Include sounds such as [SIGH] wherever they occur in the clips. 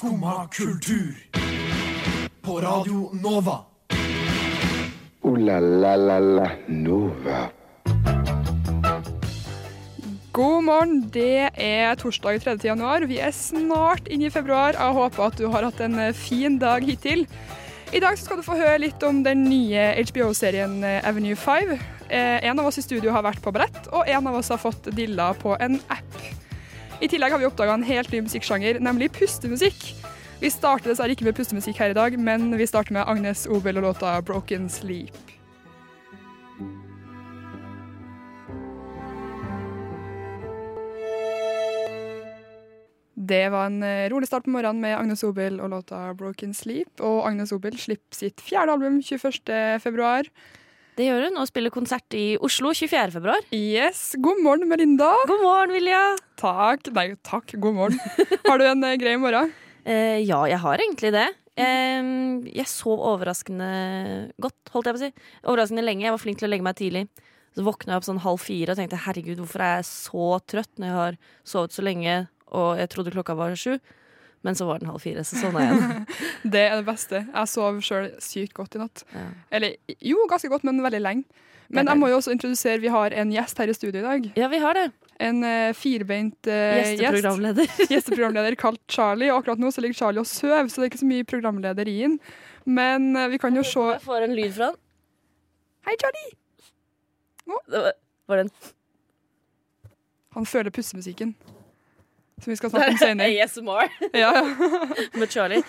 Skumma kultur. På Radio Nova. O-la-la-la-la Nova. God morgen, det er torsdag 3. januar. Vi er snart inne i februar. Jeg håper at du har hatt en eh, fin dag hittil. I dag skal du få høre litt om den nye HBO-serien eh, Avenue 5. Eh, en av oss i studio har vært på ballett, og en av oss har fått dilla på en app. I tillegg har vi oppdaga en helt ny musikksjanger, nemlig pustemusikk. Vi starter dessverre ikke med pustemusikk her i dag, men vi starter med Agnes Obel og låta 'Broken Sleep'. Det var en eh, rolig start på morgenen med Agnes Obel og låta 'Broken Sleep'. Og Agnes Obel slipper sitt fjerde album 21. Det gjør hun, og spiller konsert i Oslo 24. februar. Yes, God morgen, Melinda. God morgen, Vilja. Takk. Nei, takk. God morgen. Har du en eh, grei morgen? Eh, ja, jeg har egentlig det. Eh, jeg sov overraskende godt, holdt jeg på å si. Overraskende lenge. Jeg var flink til å legge meg tidlig. Så våkna jeg opp sånn halv fire og tenkte herregud, hvorfor er jeg så trøtt når jeg har sovet så lenge og jeg trodde klokka var sju. Men så var den halv fire, så sovna jeg igjen. Det er det beste. Jeg sov sjøl sykt godt i natt. Ja. Eller jo, ganske godt, men veldig lenge. Men jeg må jo også introdusere, vi har en gjest her i studio i dag. ja, vi har det. En uh, firbeint uh, gjest. Gjesteprogramleder. [LAUGHS] Gjesteprogramleder kalt Charlie. Og akkurat nå så ligger Charlie og sover, så det er ikke så mye programleder i han. Men uh, vi kan jo se Jeg får en lyd fra han. Hei, Charlie! Det var, var den. Han føler pustemusikken. Som vi skal snakke om senere. [LAUGHS] ASMR Ja, ja. [LAUGHS] med Charlie.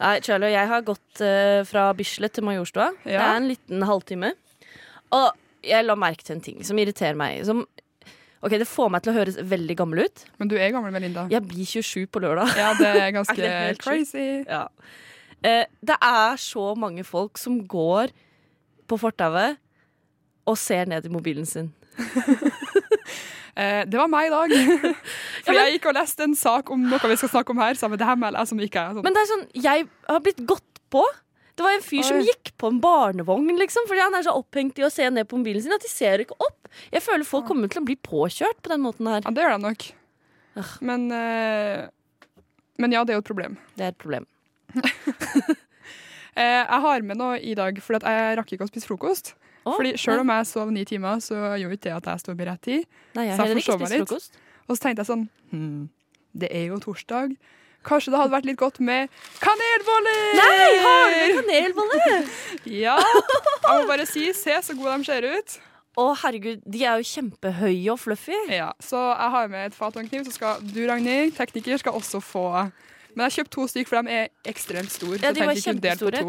Nei, Charlie og jeg har gått uh, fra Bislett til Majorstua. Det er en liten halvtime. Og jeg la merke til en ting som irriterer meg. Som, ok, Det får meg til å høres veldig gammel ut. Men du er gammel, Melinda. Jeg blir 27 på lørdag. Ja, det er [LAUGHS] ganske Er det crazy. Ja. Eh, det er så mange folk som går på fortauet og ser ned i mobilen sin. Eh, det var meg i dag. [LAUGHS] [LAUGHS] For jeg gikk og leste en sak om noe vi skal snakke om her, så det her med, som ikke sånn. Men det er sånn, jeg har blitt gått på. Det var en fyr som gikk på en barnevogn liksom, fordi han er så opphengt i å se ned på mobilen sin at de ser ikke opp. Jeg føler folk kommer til å bli påkjørt på den måten her. Ja, det gjør de nok. Men, eh, men ja, det er jo et problem. Det er et problem. [LAUGHS] Eh, jeg har med noe i dag, for jeg rakk ikke å spise frokost. Å, Fordi Selv om jeg sov ni timer, så gjorde ikke det at jeg sto opp i rett tid. Nei, jeg så jeg forsov meg litt. Og så tenkte jeg sånn hm, Det er jo torsdag. Kanskje det hadde vært litt godt med kanelboller? Nei, har du kanelboller? [LAUGHS] Ja. Jeg må bare si, se så gode de ser ut. Å, herregud, de er jo kjempehøye og fluffy. Ja, Så jeg har med et fat og en kniv, så skal du, Ragnhild, tekniker, skal også få Men jeg har kjøpt to stykker, for de er ekstremt store. Ja, de var kjempestore.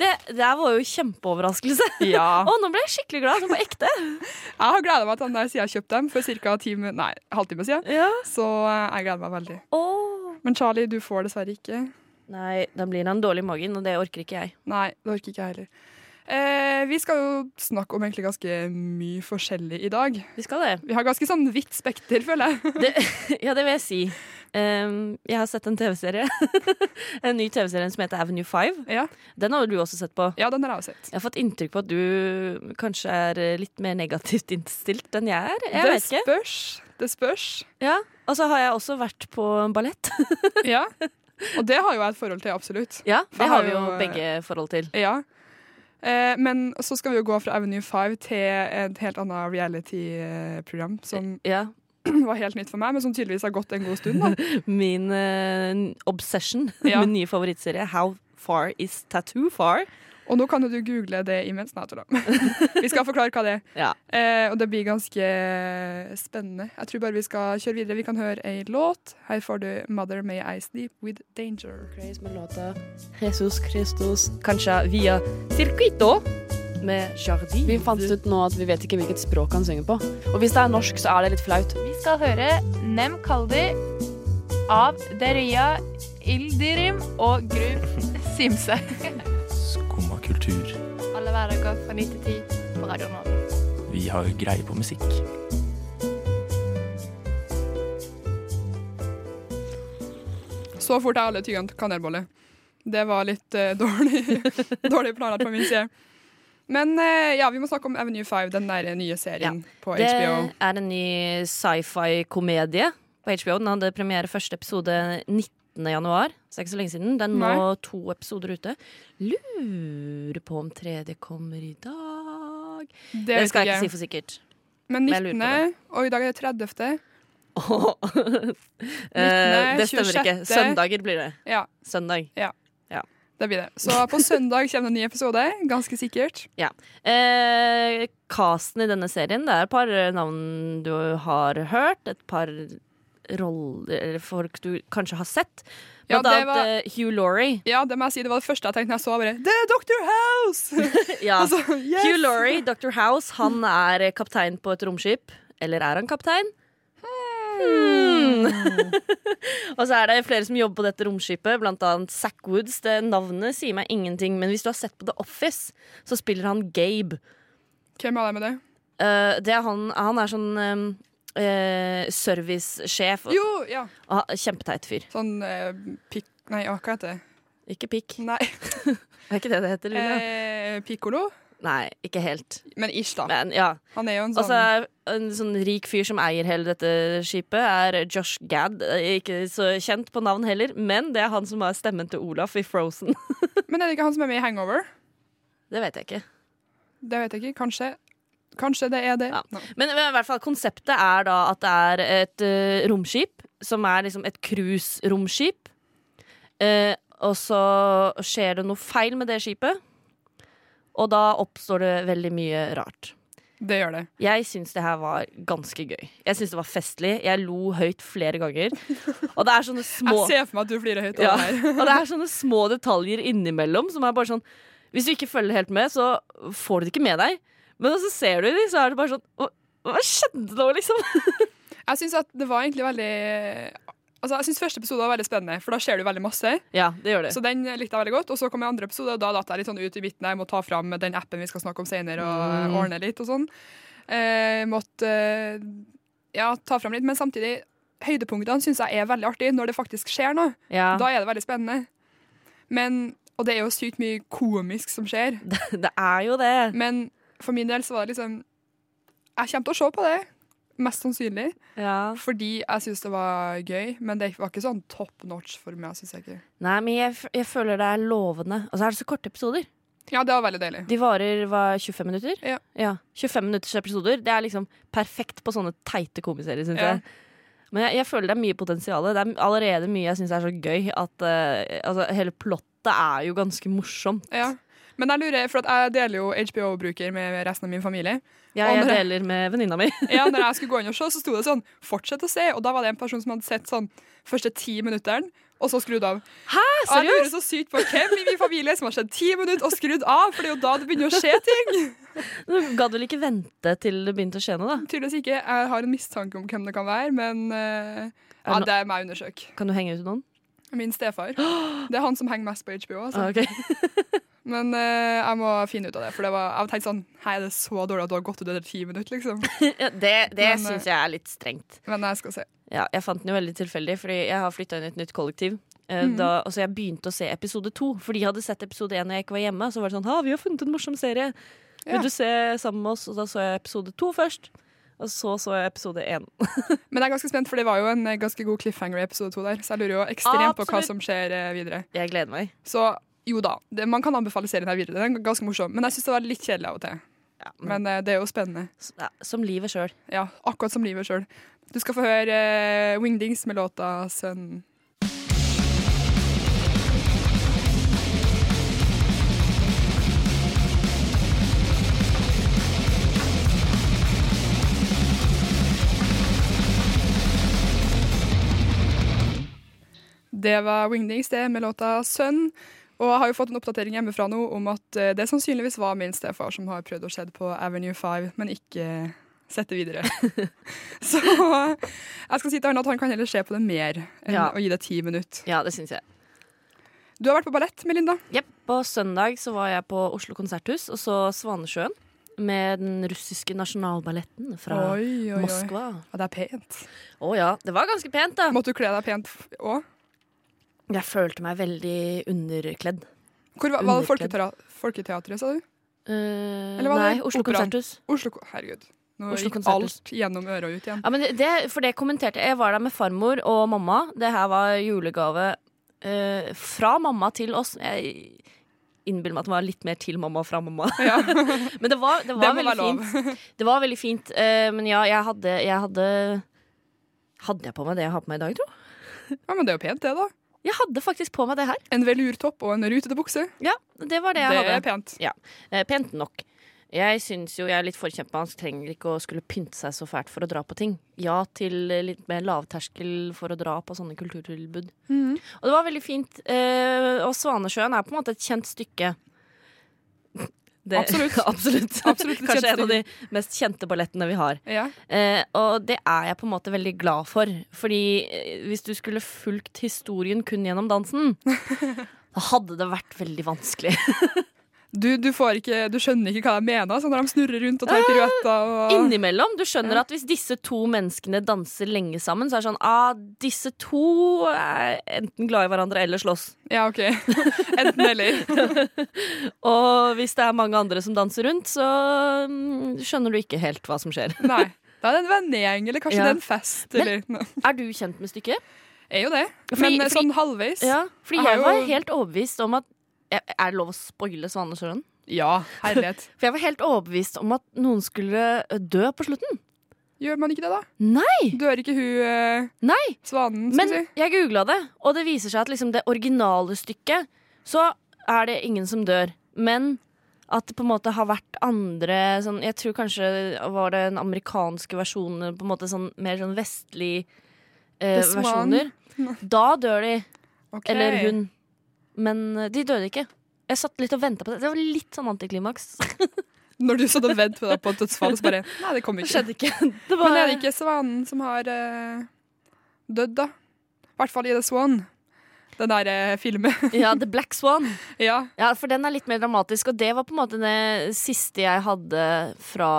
Det, der var jo kjempeoverraskelse. [LAUGHS] Ja. Å, nå ble jeg skikkelig glad, sånn på ekte. Jeg har gleda meg til den der siden jeg kjøpte dem for ca. en halvtime siden. Ja. Så eh, jeg gleder meg veldig. Oh. Men Charlie, du får dessverre ikke. Nei, da blir han dårlig i magen, og det orker ikke jeg. Nei, det orker ikke jeg heller. Eh, vi skal jo snakke om egentlig ganske mye forskjellig i dag. Vi skal det. Vi har ganske sånn vidt spekter, føler jeg. det [LAUGHS] ja, det vil jeg si. Um, jeg har sett en TV-serie. [LAUGHS] en ny TV-serie som heter Avenue 5. Ja, Den har du også sett på. ja den har jeg også sett. Jeg har fått inntrykk på at du kanskje er eh, litt mer negativt innstilt enn jeg er. Jeg det vet ikke. spørs. Det spørs. Ja. Og så har jeg også vært på ballett. [LAUGHS] Ja. Og det har jo jeg et forhold til, absolutt. Ja, det har har vi jo jo, begge forhold til. Ja. Eh, men så skal vi jo gå fra Avenue 5 til et helt annet reality-program som Ja. [CLEARS THROAT] var helt nytt for meg, men som tydeligvis har gått en god stund. da. [LAUGHS] Min eh, obsession, Ja. [LAUGHS] min nye favorittserie, How Far Is Tattoo Far? Og nå kan jo du google det imens. Nei. [LAUGHS] Vi skal forklare hva det er. Ja. Eh, og det blir ganske spennende. Jeg tror bare vi skal kjøre videre. Vi kan høre ei låt. Her får du 'Mother May I Sleep With Danger'. Grace med låta Jesus Christus, kanskje via Circuito med Jardin. Vi fant ut nå at vi vet ikke hvilket språk han synger på. Og hvis det er norsk, så er det litt flaut. Vi skal høre Nem Kaldi av Deria Ildirim og Gru Simse. [LAUGHS] Kultur. Alle hverdager fra 9 til 10 på Radio Nova. Vi har greie på musikk. Så fort jeg alle tygene kanelbolle. Det var litt uh, [LAUGHS] dårlig, dårlig planlagt på min side. Men uh, ja, vi må snakke om Avenue 5, den der nye serien på HBO. Det er en ny sci-fi-komedie på HBO. Den hadde premiere første episode 19. 19. januar, så det er ikke så lenge siden. Er nå Nei. to episoder ute. Lurer på om tredje kommer i dag. Det, Det skal jeg ikke si for sikkert. Men men 19., og i dag er det 30. 19, [LAUGHS] det stemmer ikke. Søndager blir det. Ja, Søndag. det blir det. Så på søndag kommer det en ny episode, ganske sikkert. Eh, casten i denne serien, det er et par navn du har hørt. Et par roller folk du kanskje har sett. Ja, Blant det annet var- eh, Hugh Laurie. Ja, det må jeg si, det var det første jeg tenkte når jeg så bare Det er Dr. House! [LAUGHS] Ja. altså, yes! Hugh Laurie, Dr. House, han er kaptein på et romskip. Eller er han kaptein? Hmm. [LAUGHS] og så er det flere som jobber på dette romskipet, blant annet Zack Woods. Det navnet sier meg ingenting, men hvis du har sett på The Office, så spiller han Gabe. Hvem er det med det? Uh, det er han, han er sånn um, eh, servicesjef. Jo, ja. og Kjempeteit fyr. Sånn eh, pikk... Nei, hva heter det? Ikke pikk. Nei, [LAUGHS] Er ikke det det heter? Eh, pikkolo? Nei, ikke helt. Men ish, da. Men ja. Han er jo en sånn så er en sånn rik fyr som eier hele dette skipet, er Josh Gad. Ikke så kjent på navn heller, men det er han som har stemmen til Olaf i Frozen. [LAUGHS] Men er det ikke han som er med i Hangover? Det vet jeg ikke. Det vet jeg ikke. Kanskje. Kanskje det er det. Ja. Men i hvert fall konseptet er da at det er et uh, romskip, som er liksom et cruiseromskip. Uh, og så skjer det noe feil med det skipet, og da oppstår det veldig mye rart. Det gjør det. Jeg syns det her var ganske gøy. Jeg syns det var festlig. Jeg lo høyt flere ganger. Og det er sånne små Jeg ser for meg at du flirer høyt ja. [LAUGHS] Og det er sånne små detaljer innimellom som er bare sånn Hvis du ikke følger helt med, så får du det ikke med deg. Men så ser du dem, så er det bare sånn Hva, hva skjedde nå, liksom? [LAUGHS] Jeg syns at det var egentlig veldig Altså, jeg synes Første episode var veldig spennende, for da ser du veldig masse. Ja, det gjør det. Så den likte jeg veldig godt. Og så kom jeg andre episode, og da datt jeg litt sånn ut i midten. Jeg må ta fram den appen vi skal snakke om senere, og Mm. ordne litt og sånn. Eh, måtte eh, ja, ta fram litt. Men samtidig, høydepunktene syns jeg er veldig artig når det faktisk skjer noe. Ja, Da er det veldig spennende. Men, og det er jo sykt mye komisk som skjer. [LAUGHS] det er jo det. Men for min del så var det liksom Jeg kommer til å se på det, mest sannsynlig. Ja. Fordi jeg syns det var gøy, men det var ikke sånn top notch for meg. Synes jeg ikke. Nei, men jeg, jeg føler det er lovende. Og så er det så korte episoder. Ja, det var veldig deilig. De varer hva, 25 minutter? Ja. ja. 25 minutters episoder. Det er liksom perfekt på sånne teite komiserier, syns Ja. jeg. Men jeg, jeg føler det er mye potensial. Det er allerede mye jeg syns er så gøy. At uh, altså, hele plottet er jo ganske morsomt. Ja. Men jeg lurer, for at jeg deler jo HBO-bruker med resten av min familie. Ja, jeg deler med venninna mi. [LAUGHS] Ja, når jeg [LAUGHS] skulle gå inn og se, så sto det sånn 'fortsett å se', og da var det en person som hadde sett sånn første ti minutteren, og så skrudd av. Hæ, Og jeg lurer så sykt på hvem i min familie som har sett ti minutter og skrudd av, for det er jo da det begynner å skje ting. [LAUGHS] Du gadd vel ikke vente til det begynte å skje noe, da? Tydeligvis ikke. Jeg har en mistanke om hvem det kan være, men uh, ja, det er meg å undersøke. Kan du henge ut noen? Min stefar. [GASPS] Det er han som henger mest på HBO. Altså. Ah, ok. Men eh, jeg må finne ut av det. For det var, jeg tenkte sånn Hei, det er så dårlig at du har gått ut etter ti minutter, liksom? [LAUGHS] Ja, det det Men, syns jeg er litt strengt. Men jeg skal se. Ja, jeg fant den jo veldig tilfeldig, fordi jeg har flytta inn i et nytt kollektiv. Eh, Mhm. Da, og så jeg begynte å se episode to, for de hadde sett episode én når jeg ikke var hjemme. Så var det sånn, ha, vi har funnet en morsom serie. Ja. Vil du se sammen med oss? Og da så jeg episode to først. Og så så jeg episode én. [LAUGHS] Men jeg er ganske spent, for det var jo en eh, ganske god cliffhanger i episode to der. Så jeg lurer jo ekstremt på hva Absolutt. som skjer eh, videre. Jeg gleder meg. Så jo da, det, man kan anbefale serien her videre. Den er ganske morsom. Men jeg syns det var litt kjedelig av og til. Ja, men, Men eh, det er jo spennende. ja, som livet sjøl. Ja, akkurat som livet sjøl. Du skal få høre eh, Wingdings med låta 'Sønn'. Det var Wingdings det med låta 'Sønn'. Og jeg har jo fått en oppdatering hjemmefra nå om at eh, det sannsynligvis var min stefar som har prøvd å se på Avenue 5, men ikke sett det videre. [LAUGHS] Så jeg skal si til han at han kan heller se på det mer enn Ja. å gi det ti minutter. Ja, det synes jeg. Du har vært på ballett, Melinda. Jepp. På søndag så var jeg på Oslo konserthus og så Svanesjøen. Med den russiske nasjonalballetten fra oi, oi, oi. Moskva. Ja, det er pent. Å ja, det var ganske pent, da. Måtte du kle deg pent òg? Jeg følte meg veldig underkledd. Hvor var, var det Underkledd. Folketeatret, sa du? Uh, nei, Oslo konserthus. Oslo Herregud. Nå Oslo gikk Konserthus. alt gjennom øret ut igjen. Ja, men det, for det kommenterte jeg. Jeg var der med farmor og mamma. Det her var julegave uh, fra mamma til oss. Jeg innbiller meg at det var litt mer til mamma fra mamma. [LAUGHS] Ja. [LAUGHS] Men det var, det Det var det veldig fint. Det var veldig fint. Uh, men ja, jeg hadde, jeg hadde Hadde jeg på meg det jeg har på meg i dag, tro? Ja, men det er jo pent, det, da. Jeg hadde faktisk på meg det her. En velurtopp og en rutete bukse. Ja, det var det jeg Det hadde. er pent. Eh, pent nok. Jeg syns jo jeg er litt forkjempa. Han trenger ikke å skulle pynte seg så fælt for å dra på ting. Ja til eh, litt mer lavterskel for å dra på sånne kulturtilbud. Mhm. Og det var veldig fint. Eh, og Svanesjøen er på en måte et kjent stykke. Det- Absolutt. [LAUGHS] absolutt. Absolutt Kanskje en av de mest kjente ballettene vi har. Ja. Eh, og det er jeg på en måte veldig glad for. Fordi eh, hvis du skulle fulgt historien kun gjennom dansen, [LAUGHS] da hadde det vært veldig vanskelig. [LAUGHS] Du, du, får ikke, du skjønner ikke hva de mener så når de snurrer rundt og tar piruetter. Og... Innimellom. Du skjønner at hvis disse to menneskene danser lenge sammen, så er det sånn ah, disse to er enten glad i hverandre eller slåss. Ja, OK. [LAUGHS] Enten eller. [LAUGHS] Og hvis det er mange andre som danser rundt, så mm, skjønner du ikke helt hva som skjer. Nei. Da er det en vennegjeng, eller kanskje Ja. det er en fest. Eller. Men, Er du kjent med stykket? Er jo det. Men eh, fordi- sånn halvveis. Ja, fordi Jeg jeg var jo- helt overbevist om at Er det lov å spoile Svanesjøen? Ja, herlighet. [LAUGHS] For jeg var helt overbevist om at noen skulle dø på slutten. Gjør man ikke det, da? Nei! Dør ikke hun eh, Nei! svanen, Men si? jeg googla det, og det viser seg at liksom det originale stykket så er det ingen som dør. Men at det på en måte har vært andre sånn, Jeg tror kanskje var det den amerikanske versjonen, på en måte sånn mer sånn vestlig eh, versjoner. [LAUGHS] Da dør de. Okay. Eller hun. Men eh, de døde ikke. Jeg satt litt og venta på det. Det var litt sånn antiklimaks. [LAUGHS] Når du satt og ventet på på et dødsfall, så bare Nei, det kom Det ikke. skjedde ikke. [LAUGHS] Det var, Men er det ikke svanen som har uh, dødd, da? I hvert fall i The Swan. Den der uh, filmen. [LAUGHS] Ja, The Black Swan. ja. Ja, for den er litt mer dramatisk, og det var på en måte det siste jeg hadde fra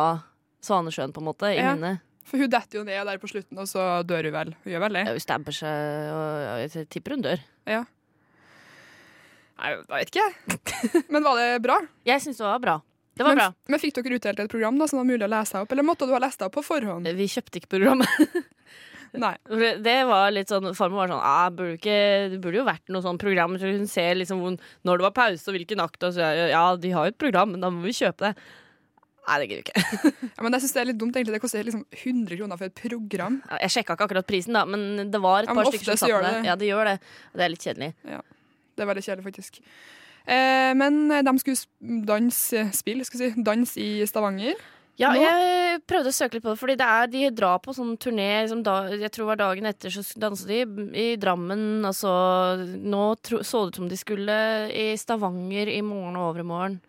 Svanesjøen, på en måte, i Ja. minnet. For hun detter jo ned der på slutten, og så dør hun vel. Hun gjør vel det? Hun stabber seg, og jeg tipper hun dør. Nei, jeg vet ikke. [LAUGHS] Men var det bra? Jeg syns det var bra. Det var men, bra. Men fikk dere utdelt et program da, som det var mulig å lese opp, eller måtte du ha lest det opp på forhånd? Vi kjøpte ikke programmet. [LAUGHS] Nei. Det var litt sånn, Farmor var sånn ah, burde ikke, Det burde jo vært noe sånn program så hun ser liksom hvor, når det var pause og hvilken akt. Og så, ja, de har jo et program, men da må vi kjøpe det. Nei, det gidder vi ikke. [LAUGHS] Ja, men jeg synes det er litt dumt, egentlig. Det koster liksom 100 kroner for et program. Ja, Jeg sjekka ikke akkurat prisen, da, men det var et Ja, par stykker som satte satt det. det. Ja, det gjør det. Det er litt kjedelig. Det er veldig kjedelig, faktisk. Eh, men de skulle danse spill, skal si, dans i Stavanger. Ja, jeg prøvde å søke litt på det, Fordi det er, de drar på sånn turné liksom da, Jeg tror det var dagen etter så danset de i Drammen. Altså, nå tro, så det ut som de skulle i Stavanger i morgen og overmorgen.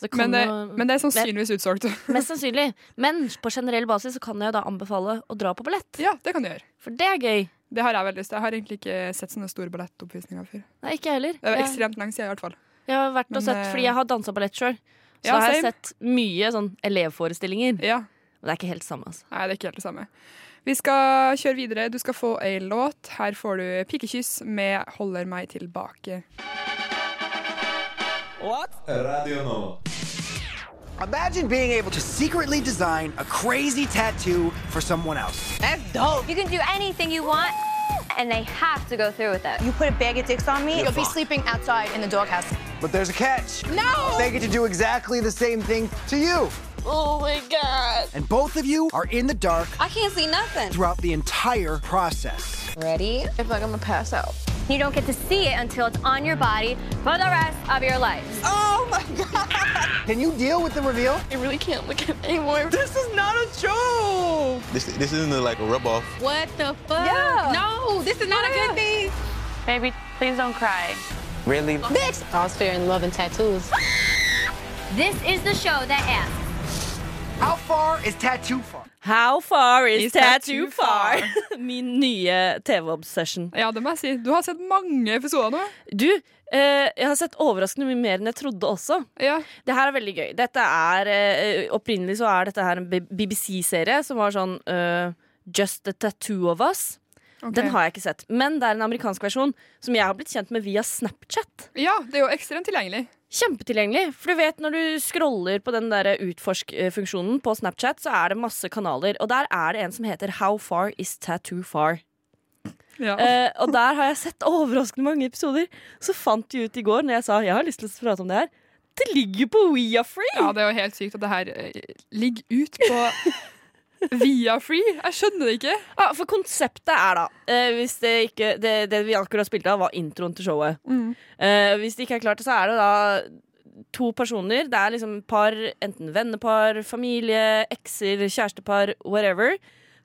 Det Men det, men det er sannsynligvis utsolgt. [LAUGHS] Mest sannsynlig. Men på generell basis så kan jeg da anbefale å dra på ballett. ja, det kan du gjøre. For det er gøy. Det har jeg veldig lyst til. Jeg har egentlig ikke sett sånne store ballettoppvisninger før. Nei, ikke heller. Det er ekstremt lenge siden, i hvert fall. jeg har vært og sett, eh, fordi jeg har dansa ballett sjøl. Så Ja, har jeg sett mye sånn elevforestillinger. Ja. Og det er ikke helt det samme. Altså. Nei, det er ikke helt det samme. Vi skal kjøre videre. Du skal få ei låt. Her får du 'Pikekyss' med 'Holder meg tilbake'. What? Radio Nova. Imagine being able to secretly design a crazy tattoo for someone else. That's dope. You can do anything you want, and they have to go through with it. You put a bag of dicks on me, you'll be sleeping outside in the doghouse. But there's a catch. No! They get to do exactly the same thing to you. Oh my god. And both of you are in the dark I can't see nothing. throughout the entire process. Ready? I feel like I'm gonna pass out. You don't get to see it until it's on your body for the rest of your life. Oh my [LAUGHS] god! Can you deal with the reveal? I really can't look at it anymore. This is not a joke! This this isn't like a rub off. What the fuck? Yeah. No, this is not a good thing. Baby, please don't cry. Really? Bitch! I was fearing love and tattoos. [LAUGHS] This is the show that asks. How far is tattoo far? How far is, Is tattoo tattoo far? [LAUGHS] Min nye TV-obsession. Ja, det må jeg si. Du har sett mange episoder nå. Du, eh, jeg har sett overraskende mye mer enn jeg trodde også. Ja. Det her er veldig gøy. Dette er, eh, Opprinnelig så er dette her en BBC-serie som var sånn uh, Just the Tattoo of Us. Okay. Den har jeg ikke sett. Men det er en amerikansk versjon som jeg har blitt kjent med via Snapchat. ja, det er jo ekstremt tilgjengelig. Kjempetilgjengelig. For du vet når du scroller på den der utforsk-funksjonen på Snapchat, så er det masse kanaler. Og der er det en som heter How far is tattoo far? Ja. Eh, og der har jeg sett overraskende mange episoder. Så fant de ut i går, når jeg sa jeg har lyst til å prate om det her, det ligger på We Are Free! Ja, det er jo helt sykt at det her eh, ligger ut på [LAUGHS] Via Free. Jeg skjønner det ikke. Ja, for konseptet er da eh, Hvis det ikke det, det vi akkurat spilte av, var introen til showet. Mm. Eh, hvis det ikke er klart, så er det da to personer. Det er liksom par, enten vennepar, familie, ekser, kjærestepar, whatever.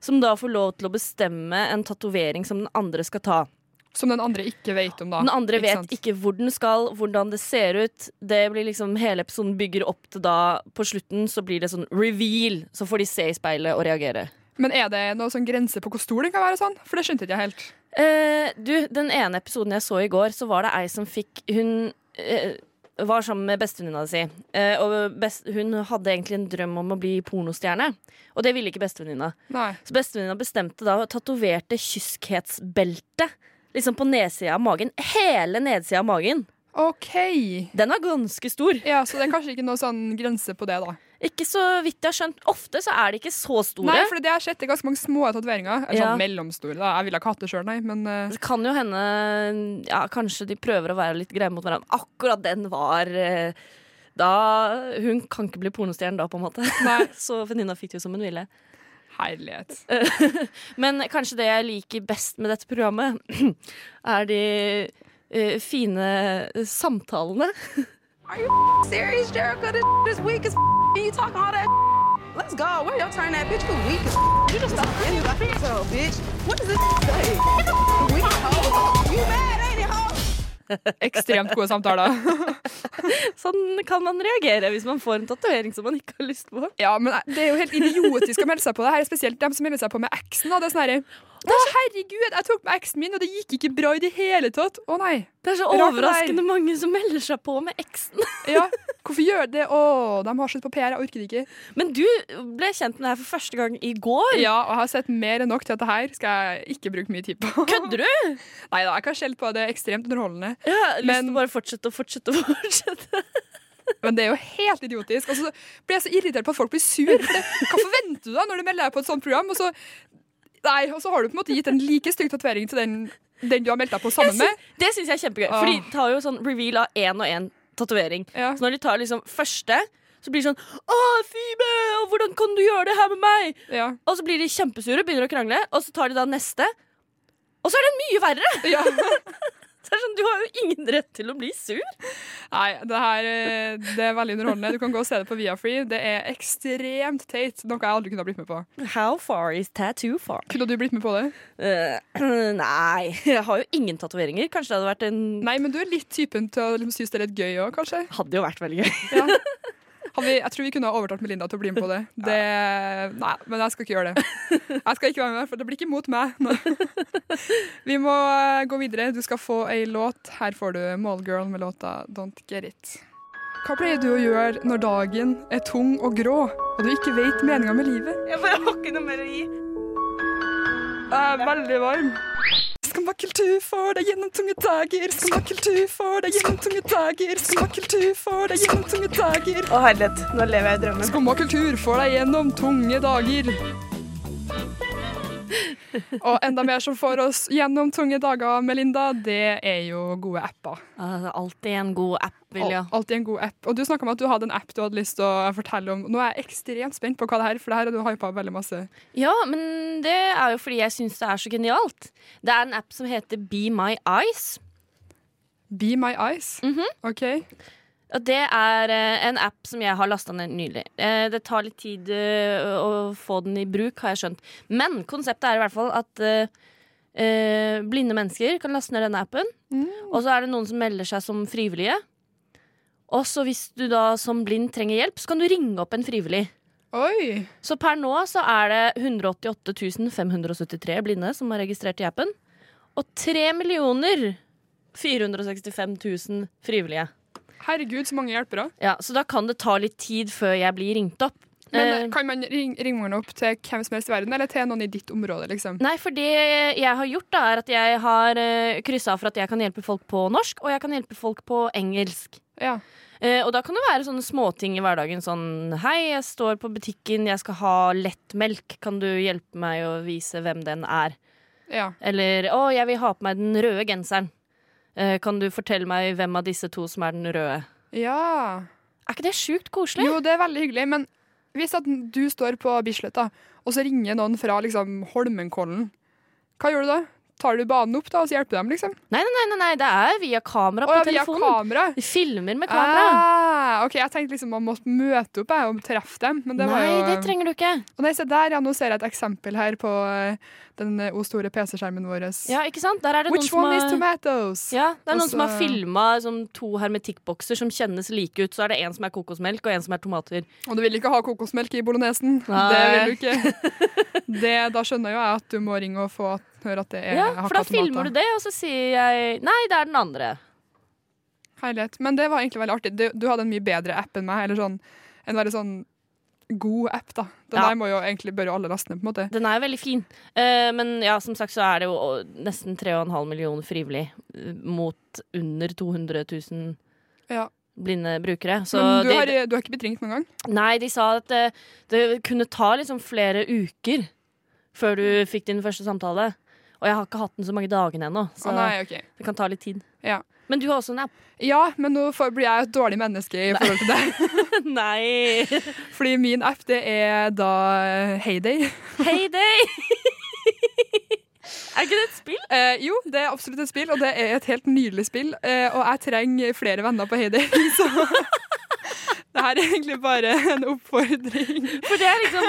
Som da får lov til å bestemme en tatovering som den andre skal ta. Som den andre ikke vet om, da. Den andre Ikke vet sant? ikke hvor den skal, hvordan det ser ut. Det blir liksom Hele episoden bygger opp til da På slutten så blir det sånn reveal. Så får de se i speilet og reagere. Men er det noen sånn grense på hvor stor den kan være? sånn? For det skjønte ikke jeg helt. Eh, du, den ene episoden jeg så i går, så var det ei som fikk Hun eh, var sammen med bestevenninna si. Eh, og best, hun hadde egentlig en drøm om å bli pornostjerne. Og det ville ikke bestevenninna. Så bestevenninna bestemte da og tatoverte kyskhetsbeltet liksom på nedsida av magen. Hele nedsida av magen. OK. Den var ganske stor. Ja, Så det er kanskje ikke noe sånn grense på det, da. Ikke så vidt jeg har skjønt. Ofte så er de ikke så store. Nei, for det har sett det er ganske mange små tatoveringer. Eller Ja. Sånn mellomstore. da. Jeg ville ikke hatt det sjøl, nei. Men uh... Det kan jo hende ja, Kanskje de prøver å være litt greie mot hverandre. Akkurat den var uh, da Hun kan ikke bli pornostjerne da, på en måte. Nei. [LAUGHS] Så venninna fikk det jo som hun ville. Herlighet. [LAUGHS] Men kanskje det jeg liker best med dette programmet, [CLEARS THROAT] er de uh, fine samtalene. [LAUGHS] Are you serious, Jericho? This is weak as you talking all that. Let's go. Where your turn that bitch? You weak as You just stop any like so, bitch. What does this say? [LAUGHS] Weak hoe. You mad, ain't it, hoe? Ekstremt gode samtaler. [LAUGHS] Sånn kan man reagere hvis man får en tatovering som man ikke har lyst på. Ja, men det er jo helt idiotisk å melde seg på det her, spesielt dem som melder seg på med eksen. Og Det er sånn herre Å, herregud, jeg tok med eksen min, og det gikk ikke bra i det hele tatt. Å nei. Det er så Rart overraskende mange som melder seg på med eksen. [LAUGHS] Ja, hvorfor gjør det? Å, de har slutt på PR, jeg orker det ikke. Men du ble kjent med det her for første gang i går. Ja, og jeg har sett mer enn nok til at det her skal jeg ikke bruke mye tid på. Kødder du? [LAUGHS] Nei da, jeg kan skjelle på det. Er ekstremt underholdende. Ja, jeg har lyst til å bare fortsette og fortsette og [LAUGHS] fortsette. Men det er jo helt idiotisk. Og så blir jeg så irritert på at folk blir sur. For det, hva forventer du da når du melder deg på et sånt program? Og så, nei, og så har du på en måte gitt en like stygg tatovering til den, den du har meldt deg på sammen med. Det syns jeg er kjempegøy. Åh. For de tar jo sånn reveal av én og én tatovering. Ja. Så når de tar liksom første, så blir det sånn Å, Fibe, hvordan kan du gjøre det her med meg? Ja. Og så blir de kjempesure, begynner å krangle, og så tar de da neste. Og så er den mye verre! Ja. [LAUGHS] Det er sånn, Du har jo ingen rett til å bli sur. Nei, det her eh, det er veldig underholdende. Du kan gå og se det på Viafree. Det er ekstremt teit. Noe jeg aldri kunne ha blitt med på. How far is tattoo far? Kunne du blitt med på det? Uh, [CLEARS THROAT] nei, jeg har jo ingen tatoveringer. Kanskje det hadde vært en Nei, men du er litt typen til å liksom, synes det er litt gøy òg, kanskje. Hadde jo vært veldig gøy. Ja. [LAUGHS] Har vi, jeg tror vi kunne ha overtalt Melinda til å bli med på det. det. Nei, men jeg skal ikke gjøre det. Jeg skal ikke være med, for det blir ikke mot meg. Nå. Vi må eh, gå videre. Du skal få ei låt. Her får du Mallgirl med låta Don't Get It. Hva pleier du å gjøre når dagen er tung og grå, og du ikke vet meninga med livet? Jeg bare har ikke noe mer å gi. Jeg er veldig varm. Skummakultur får deg gjennom tunge dager. Skummakultur får deg gjennom tunge dager. Skummakultur får deg gjennom tunge dager. Å herlighet, nå lever jeg i drømmen. Skummakultur får deg gjennom tunge dager. Og enda mer som får oss gjennom tunge dager, Melinda, det er jo gode apper. Alltid en god app, Vilja. Al- Alltid en god app. Og du snakka om at du hadde en app du hadde lyst til å fortelle om. Nå er jeg ekstremt spent på hva det er, for det her har du hypa veldig masse. Ja, men det er jo fordi jeg syns det er så genialt. Det er en app som heter Be My Eyes. Be My Eyes. Mhm. OK. Og det er eh, en app som jeg har lasta ned nylig. Eh, det tar litt tid eh, å få den i bruk, har jeg skjønt. Men konseptet er i hvert fall at blinde mennesker kan laste ned denne appen. Og så er det noen som melder seg som frivillige. Og så hvis du da som blind trenger hjelp, så kan du ringe opp en frivillig. Oi! Så per nå så er det 188 573 blinde som er registrert i appen. Og 3 millioner 465 000 frivillige. Herregud, så mange hjelpere. Ja, Så da kan det ta litt tid før jeg blir ringt opp. Men Eh, kan man ring, ringe man opp til hvem som helst i verden, eller til noen i ditt område, liksom? Nei, for det jeg har gjort, da, er at jeg har uh, kryssa av for at jeg kan hjelpe folk på norsk, og jeg kan hjelpe folk på engelsk. Ja. Eh, og da kan det være sånne småting i hverdagen. Sånn Hei, jeg står på butikken, jeg skal ha lettmelk. Kan du hjelpe meg å vise hvem den er? Ja. Eller 'Å, jeg vil ha på meg den røde genseren'. Eh, kan du fortelle meg hvem av disse to som er den røde? ja. Er ikke det sjukt koselig? Jo, det er veldig hyggelig, men hvis at du står på Bislett, da, og så ringer noen fra liksom Holmenkollen, hva gjør du da? Tar du banen opp da, og så hjelper dem, liksom? Nei, nei, nei, nei, det er via kamera Å, på ja, via telefonen. kamera? Vi filmer med kamera. Ah, ok, Jeg tenkte liksom man måtte møte opp jeg, og treffe dem. Men det nei, var jo det trenger du ikke. Og nei, se der, ja, Nå ser jeg et eksempel her på eh, den eh, o store PC-skjermen vår. Ja, ikke sant? Der er det Which noen som one is tomatoes? ja, det er Også... noen som har filma som to hermetikkbokser som kjennes like ut. Så er det en som er kokosmelk, og en som er tomater. Og du vil ikke ha kokosmelk i bolognesen? Nei. Det vil du ikke. [LAUGHS] Det, da skjønner jo jeg at du må ringe og få høre at det er Ja, hakka for da filmer tomater. du det, og så sier jeg nei, det er den andre. Herlighet. Men det var egentlig veldig artig. Du, du hadde en mye bedre app enn meg. Eller sånn, en veldig sånn god app, da. Den Ja. må jo egentlig bør jo alle laste ned, på en måte. Den er veldig fin. Uh, men ja, som sagt så er det jo nesten 3,5 millioner frivillig eh, mot under 200 000 Ja. blinde brukere. Så Men du det- har, du har ikke blitt ringt noen gang? Nei, de sa at det, det kunne ta liksom flere uker før du fikk din første samtale. Og jeg har ikke hatt den så mange dagene ennå, så Å, nei, okay. det kan ta litt tid. Ja. Men du har også en app. Ja, men nå blir jeg et dårlig menneske i forhold til det. [LAUGHS] Nei! Fordi min app, det er da Heyday. Heyday! [LAUGHS] er ikke det et spill? Eh, jo, det er absolutt et spill, og det er et helt nydelig spill. Eh, og jeg trenger flere venner på Heyday, [LAUGHS] så det her er egentlig bare en oppfordring. For det er liksom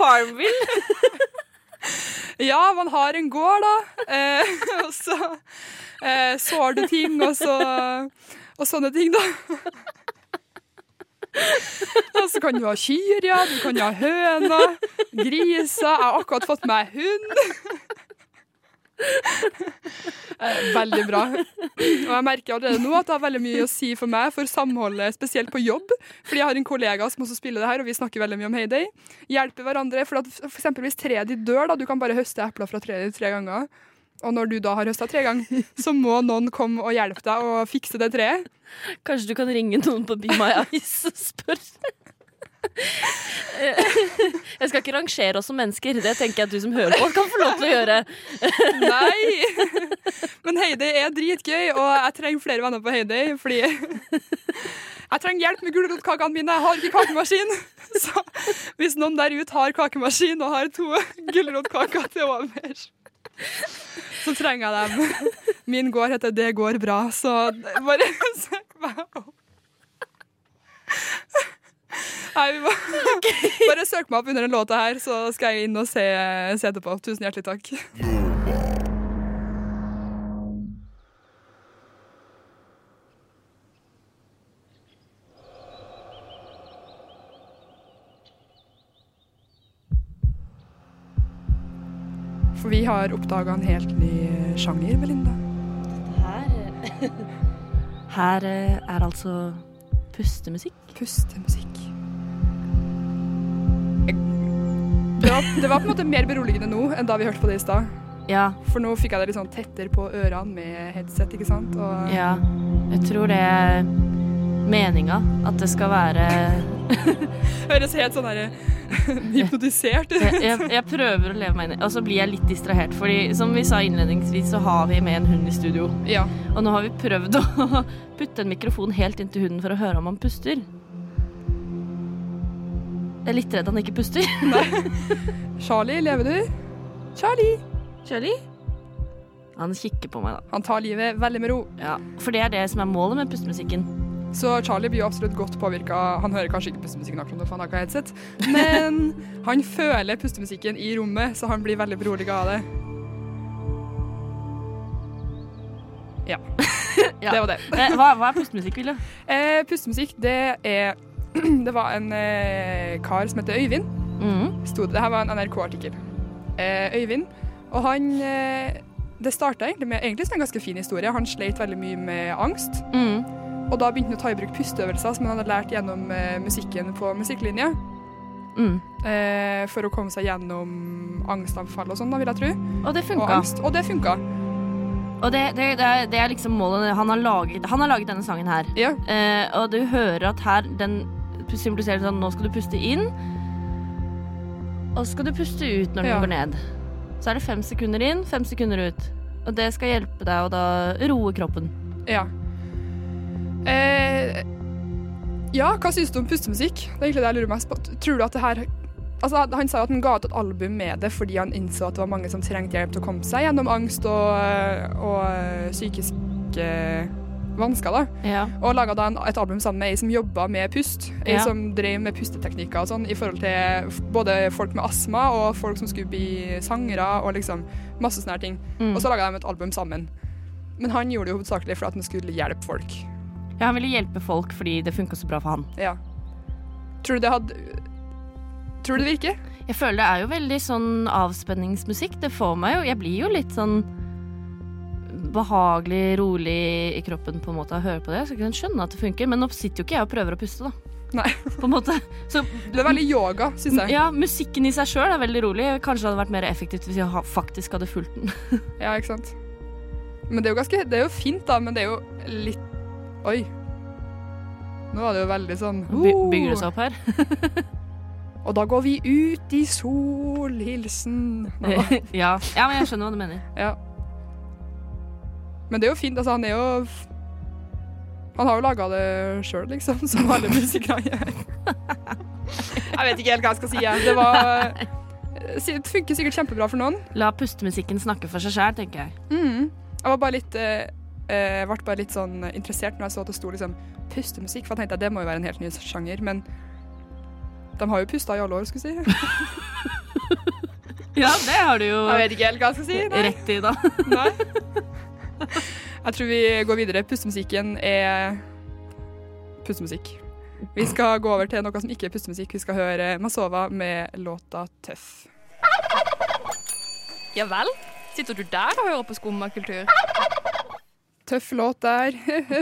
Farmville. Ja, man har en gård, da. Eh, [LAUGHS] og så eh, sår du ting, og så Og sånne ting, da. [LAUGHS] Og så kan du ha kyr, ja. Du kan ha høner, griser. Jeg har akkurat fått meg hund. Eh, Veldig bra. Og jeg merker allerede nå at det har veldig mye å si for meg for samholdet, spesielt på jobb. Fordi jeg har en kollega som også spiller det her, og vi snakker veldig mye om Heyday. Hjelper hverandre. For at for eksempel hvis treet ditt dør, da, du kan bare høste epler fra treet ditt tre ganger. Og når du da har høsta tre ganger, så må noen komme og hjelpe deg å fikse det treet. Kanskje du kan ringe noen på Be My Eyes og spørre? [LAUGHS] Jeg skal ikke rangere oss som mennesker. Det tenker jeg at du som hører på, kan få lov til å gjøre. [LAUGHS] Nei! Men Heidi er dritgøy, og jeg trenger flere venner på Heidi. fordi jeg trenger hjelp med gulrotkakene mine. Jeg har ikke kakemaskin. Så hvis noen der ute har kakemaskin og har to gulrotkaker til overs så trenger jeg dem. Min gård heter Det går bra, så bare [LAUGHS] søk meg opp. Nei, vi må [LAUGHS] Bare søk meg opp under den låta her, så skal jeg inn og se, se etterpå. Tusen hjertelig takk. For vi har oppdaga en helt ny sjanger, Belinda. Her, [LAUGHS] her eh, er altså pustemusikk. Pustemusikk. Var, det var på en måte mer beroligende nå enn da vi hørte på det i stad. Ja, For nå fikk jeg det litt sånn tettere på ørene med headset, ikke sant? Og ja. Jeg tror det er meninga at det skal være [LAUGHS] høres helt sånn herre [LAUGHS] hypnotisert ut. jeg, jeg, jeg prøver å leve meg inn i Og så blir jeg litt distrahert. Fordi som vi sa innledningsvis, så har vi med en hund i studio. Ja. Og nå har vi prøvd å [LAUGHS] putte en mikrofon helt inntil hunden for å høre om han puster. Jeg er litt redd han ikke puster. [LAUGHS] Charlie, lever du? Charlie! Charlie? Han kikker på meg, da. Han tar livet veldig med ro. Ja, For det er det som er målet med pustemusikken. Så Charlie blir jo absolutt godt påvirka. Han hører kanskje ikke pustemusikken akkurat for han har ikke headset, men [LAUGHS] han føler pustemusikken i rommet, så han blir veldig beroliga av det. Ja. [LAUGHS] Ja. Det var det. Eh, Hva, hva er pustemusikk, Vilja? Eh, pustemusikk, det er [CLEARS THROAT] Det var en eh, kar som heter Øyvind. Mm. Stod, det. her var en NRK-artikkel. Eh, Øyvind. Og han eh, Det starta egentlig med egentlig en ganske fin historie. Han sleit veldig mye med angst. Mm. Og da begynte han å ta i bruk pusteøvelser som han hadde lært gjennom eh, musikken på musikklinja. Mm. Eh, for å komme seg gjennom angstanfall og sånn, vil jeg tro. Og det Og, funka. angst. og det funka. Og det, det, det, er, det er liksom målet. Han har laget, han har laget denne sangen her. Ja. Eh, og du hører at her den symboliserer sånn Nå skal du puste inn, og så skal du puste ut når du Ja. går ned. Så er det fem sekunder inn, fem sekunder ut. Og det skal hjelpe deg å da roe kroppen. Ja. Eh, ja, hva syns du om pustemusikk? Det er egentlig det jeg lurer mest på. Tror du at det her Altså, han sa jo at han ga ut et album med det fordi han innså at det var mange som trengte hjelp til å komme seg gjennom angst og, og psykiske vansker. da. Ja. Og laga da en, et album sammen med ei som jobba med pust. Ei Ja. som drev med pusteteknikker og sånn i forhold til både folk med astma og folk som skulle bli sangere og liksom masse sånne her ting. Mm. Og så laga de et album sammen. Men han gjorde det jo hovedsakelig for at han skulle hjelpe folk. Ja, han ville hjelpe folk fordi det funka så bra for han. Ja. Tror du det hadde Tror du det virker? Jeg føler det er jo veldig sånn avspenningsmusikk. Det får meg jo Jeg blir jo litt sånn behagelig, rolig i kroppen på en måte å høre på det. Så jeg kan skjønne at det funker, men nå sitter jo ikke jeg og prøver å puste, da. Nei. På en måte. Så Det er veldig yoga, syns jeg. ja, musikken i seg sjøl er veldig rolig. Kanskje det hadde vært mer effektivt hvis jeg faktisk hadde fulgt den. [LAUGHS] Ja, ikke sant. Men det er jo ganske Det er jo fint, da, men det er jo litt Oi. Nå var det jo veldig sånn By bygger det seg opp her? [LAUGHS] Og da går vi ut i sol, hilsen Nei da. [LAUGHS] ja. ja, men jeg skjønner hva du mener. Ja. Men det er jo fint. Altså, han er jo Han har jo laga det sjøl, liksom, [LAUGHS] som alle musikere gjør. [LAUGHS] Jeg vet ikke helt hva jeg skal si. jeg. Det var Det funker sikkert kjempebra for noen. La pustemusikken snakke for seg sjæl, tenker jeg. Mm. Jeg var bare litt eh, eh, ble bare litt sånn interessert når jeg så at det sto liksom pustemusikk, for jeg tenkte at det må jo være en helt ny sjanger, men de har jo pusta i alle år, skulle jeg si. [LAUGHS] Ja, det har du jo Jeg vet ikke helt hva jeg skal si. Nei. rett i, da. Nei. [LAUGHS] Jeg tror vi går videre. Pustemusikken er pustemusikk. Vi skal gå over til noe som ikke er pustemusikk. Vi skal høre Masova med låta 'Tøff'. Ja vel? Sitter du der og hører på skummakultur? Tøff låt der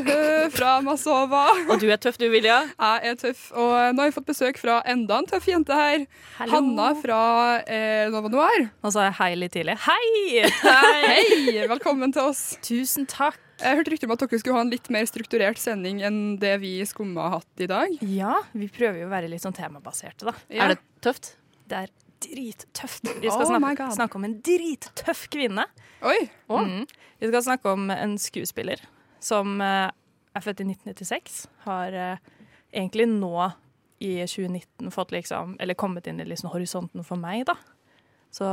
[LAUGHS] fra Masova. Og du er tøff, du, Vilja. Jeg er tøff, og nå har vi fått besøk fra enda en tøff jente her. Hanna fra eh, Nova Noir. Nå sa jeg hei litt tidlig. Hei! Hei, velkommen til oss. Tusen takk. Jeg hørte rykter om at dere skulle ha en litt mer strukturert sending enn det vi i Skumma har hatt i dag. Ja, vi prøver jo å være litt sånn temabaserte, da. Ja. Er det tøft? Det er drittøft. Vi skal Oh snakke, om en drittøff kvinne. Oi! Mm. Vi skal snakke om en skuespiller som eh, er født i 1996. Har eh, egentlig nå i 2019 fått liksom Eller kommet inn i liksom horisonten for meg, da. Så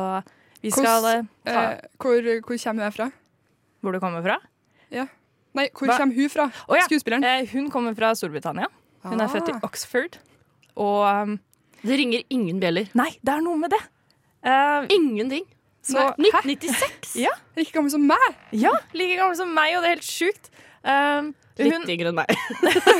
vi skal eh, ta Eh, hvor, hvor kommer hun fra? Hvor du kommer fra? Nei, hvor Hva? kommer hun fra? Oh, ja. Skuespilleren? Eh, hun kommer fra Storbritannia. Hun er født i Ah. Oxford. Og um, Det ringer ingen bjeller. Nei, det er noe med det. Uh, Ingenting. så, 1996? Ja. Like gammel som meg! ja, like gammel som meg, og det er helt sjukt. Um, Litt hun, yngre enn meg.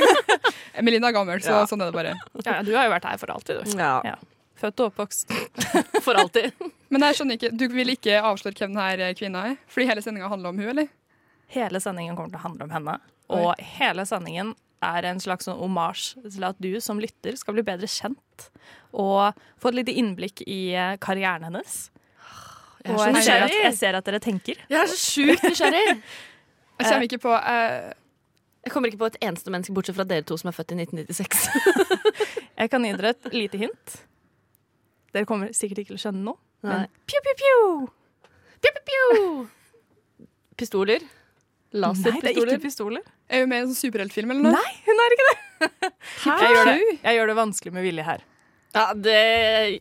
[LAUGHS] Melinda er gammel, så Ja. sånn er det bare. ja, du har jo vært her for alltid, du. Ja. Ja. Født og oppvokst. [LAUGHS] For alltid. Men jeg skjønner ikke, du vil ikke avsløre hvem denne kvinna er? Fordi hele sendinga handler om hun, eller? Hele sendingen kommer til å handle om henne. Og hele sendingen er en slags sånn omasj til at du som lytter skal bli bedre kjent. Og få et lite innblikk i eh, karrieren hennes. Jeg Og så jeg ser, at, jeg ser at dere tenker. Jeg er så sjukt nysgjerrig. [LAUGHS] Jeg kommer ikke på uh... Jeg kommer ikke på et eneste menneske bortsett fra dere to som er født i 1996. [LAUGHS] Jeg kan gi dere et lite hint. Dere kommer sikkert ikke til å skjønne noe. Nei. Men pju, pju, pju! Pew, pew, pew. Pistoler. Nei, det er ikke pistoler. Er hun med i en sånn superheltfilm eller noe? Nei, hun er ikke det! [LAUGHS] Jeg gjør det, jeg gjør det vanskelig med vilje her. Ja, det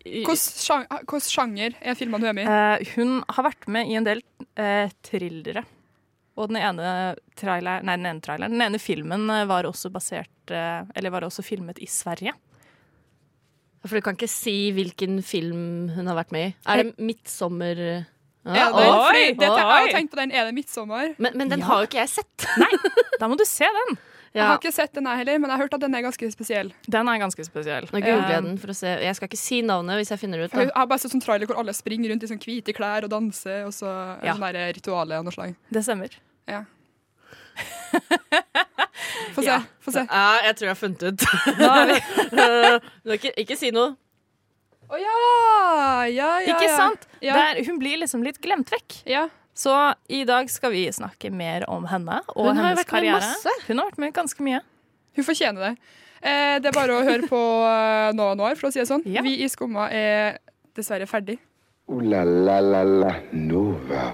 Hvilken sjang- sjanger er filmene hun er med i? Uh, hun har vært med i en del uh, thrillere. Og den ene, trailer, nei, den ene traileren, den ene filmen eh, var også basert Eller var også filmet i Sverige. For du kan ikke si hvilken film hun har vært med i. Er det 'Midtsommer'? Ja, den, oi, fordi, det, jeg har tenkt på den. Er det 'Midtsommer'? Men, men den Ja. har jo ikke jeg sett. [LAUGHS] Nei, Da må du se den! Jeg har ikke sett den heller, men jeg har hørt at den er ganske spesiell. Den er ganske spesiell. Nå googler jeg Eh, den for å se. Jeg skal ikke si navnet hvis jeg finner det ut. Da. Jeg har bare sett sånn trailer hvor alle springer rundt i sånn hvite klær og danser, og så Ja. sånn der ritualet av noe slag. Det stemmer. Ja. [LAUGHS] Få se. Ja. Få se. Ja, jeg tror jeg har funnet ut. [LAUGHS] Eh, ikke, ikke si noe. Å ja! Ja, ja, Ikke sant? Ja. Der, hun blir liksom litt glemt vekk. ja. Så i dag skal vi snakke mer om henne og Hun hennes karriere. masse. Hun har vært med ganske mye. Hun fortjener det. Eh, det er bare å høre på nå og Noir, for å si det sånn. Ja. Vi i Skumma er dessverre ferdig. Ooh la la la la Nova.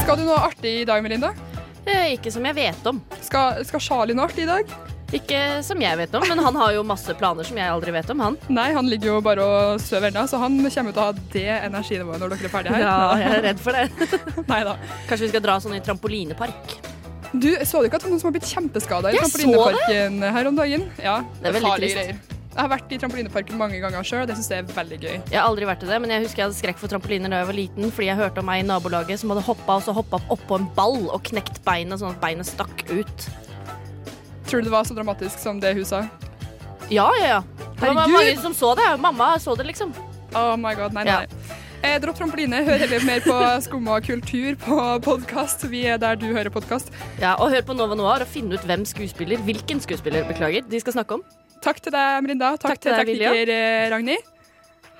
Skal du noe artig i dag, Melinda? Eh, Ikke som jeg vet om. Skal, skal Charlie noe artig i dag? Ikke som jeg vet om, men han har jo masse planer som jeg aldri vet om, han. Nei, han ligger jo bare og sover ennå, så han kommer til å ha det energinivået når dere er ferdige her. Ja, jeg er redd for det. [LAUGHS] Neida. Kanskje vi skal dra sånn i trampolinepark. Du, så du ikke at det var noen som har blitt kjempeskada i trampolineparken her om dagen? Ja, Det er veldig trist. greier. Jeg har vært i trampolineparken mange ganger sjøl, og det syns jeg er veldig gøy. Jeg har aldri vært i det, men jeg husker jeg hadde skrekk for trampoliner da jeg var liten, fordi jeg hørte om ei i nabolaget som hadde hoppa og så hoppa oppå en ball og knekt beinet sånn at beinet stakk ut. Tror du det var så dramatisk som det hun sa? Ja, ja, ja. Det var mange som så det. Mamma så det, liksom. Oh my god, nei, Ja. nei. Eh, dropp trampoline. Hør heller mer på Skumma kultur på podkast. Vi er der du hører podkast. Ja, og hør på Nova Noir og finne ut hvem skuespiller, hvilken skuespiller, beklager, de skal snakke om. Takk til deg, Melinda. Takk, Takk til til tekniker eh, Ragnhild.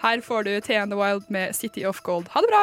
Her får du TN the Wild med City of Gold. Ha det bra!